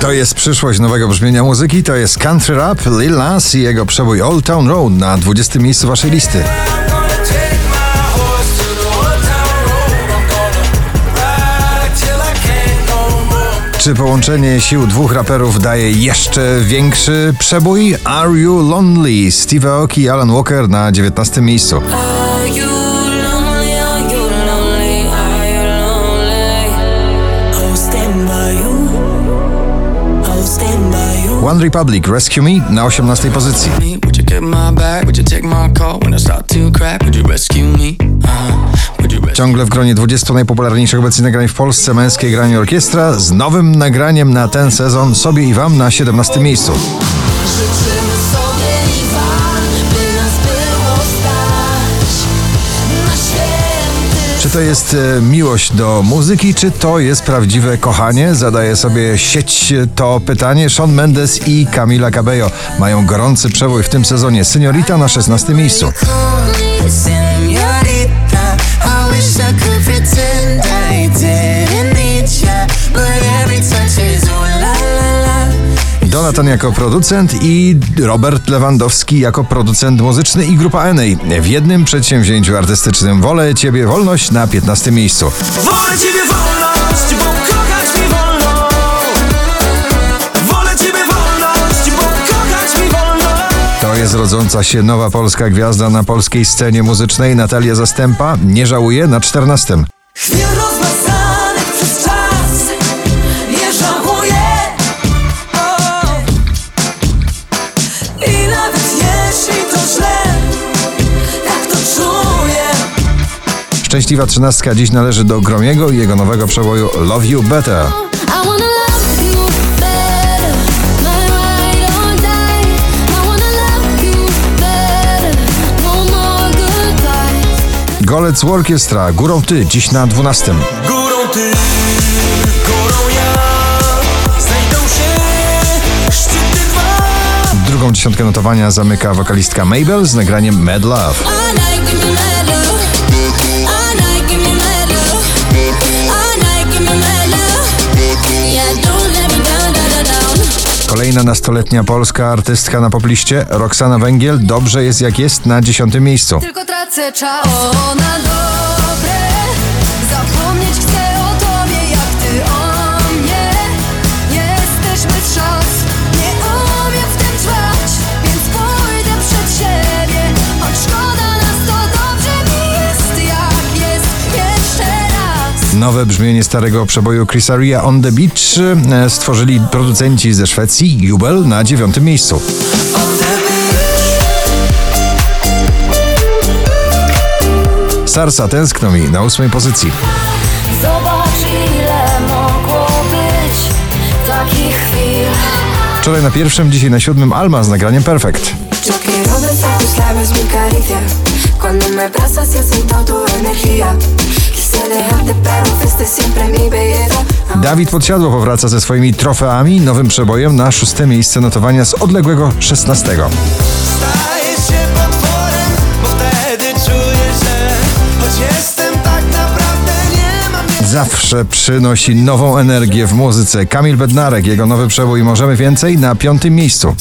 To jest przyszłość nowego brzmienia muzyki, to jest Country Rap, Lil Nas i jego przebój Old Town Road na 20 miejscu waszej listy. Czy połączenie sił dwóch raperów daje jeszcze większy przebój? Are You Lonely? Steve Aoki i Alan Walker na 19 miejscu. One Republic Rescue Me na 18 pozycji. Uh-huh. Ciągle w gronie 20 najpopularniejszych obecnie nagrań w Polsce męskie granie orkiestra z nowym nagraniem na ten sezon sobie i wam na 17 miejscu. Czy to jest e, miłość do muzyki, czy to jest prawdziwe kochanie? Zadaje sobie sieć to pytanie. Sean Mendes i Camila Cabello mają gorący przebój w tym sezonie. Seniorita na 16 miejscu. Señorita, I wish I could pretend la. Donatan jako producent i Robert Lewandowski jako producent muzyczny i grupa NA w jednym przedsięwzięciu artystycznym. Wolę Ciebie wolność na 15 miejscu. Wolę Ciebie wolność, bo kochać mi wolno Wolę Ciebie wolność, bo kochać mi wolno To jest rodząca się nowa polska gwiazda na polskiej scenie muzycznej. Natalia Zastępa nie żałuje na 14. Chwil Szczęśliwa trzynastka dziś należy do Gromiego i jego nowego przeboju Love You Better. No. Golec Orkiestra, Górą Ty, dziś na 12. Górą Ty, górą ja Znajdą się szczyty dwa Drugą dziesiątkę notowania zamyka wokalistka Mabel z nagraniem mad love. Kolejna nastoletnia polska artystka na popliście, Roxana Węgiel, Dobrze jest jak jest na dziesiątym miejscu. Tylko tracę czas na dobre Nowe brzmienie starego przeboju Chrisa Ria On The Beach e, stworzyli producenci ze Szwecji, Jubel na dziewiątym miejscu. Sarsa tęskno mi na ósmej pozycji. Zobacz ile mogło być takich chwil Wczoraj na pierwszym, dzisiaj na siódmym Alma z nagraniem Perfect. Yo Dawid Podsiadło powraca ze swoimi trofeami, nowym przebojem na szóste miejsce notowania z odległego 16. Staję się potworem, bo wtedy czuję, że Choć jestem tak Zawsze przynosi nową energię w muzyce. Kamil Bednarek, jego nowy przebój Możemy Więcej na piątym miejscu.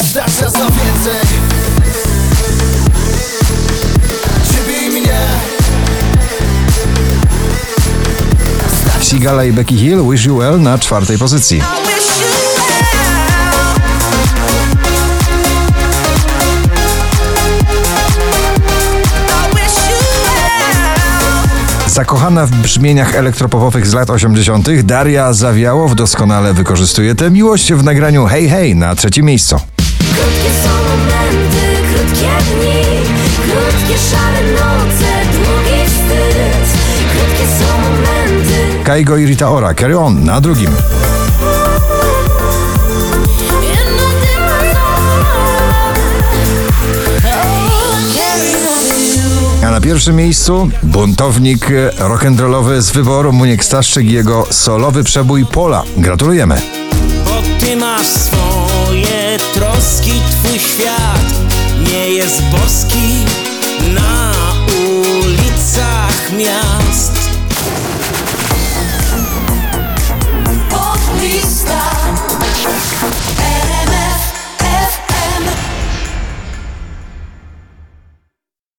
Sigala i Becky Hill, Wish You Well na czwartej pozycji. Zakochana w brzmieniach elektropopowych z lat 80., Daria Zawiałow doskonale wykorzystuje tę miłość w nagraniu Hey Hey na trzecim miejscu. Krótkie są momenty, krótkie dni Krótkie szare Kaigo i Rita Ora, Carry On na drugim. A na pierwszym miejscu buntownik rock'n'rollowy z wyboru Muniek Staszczyk i jego solowy przebój Pola. Gratulujemy. Bo ty masz swoje troski, twój świat nie jest boski.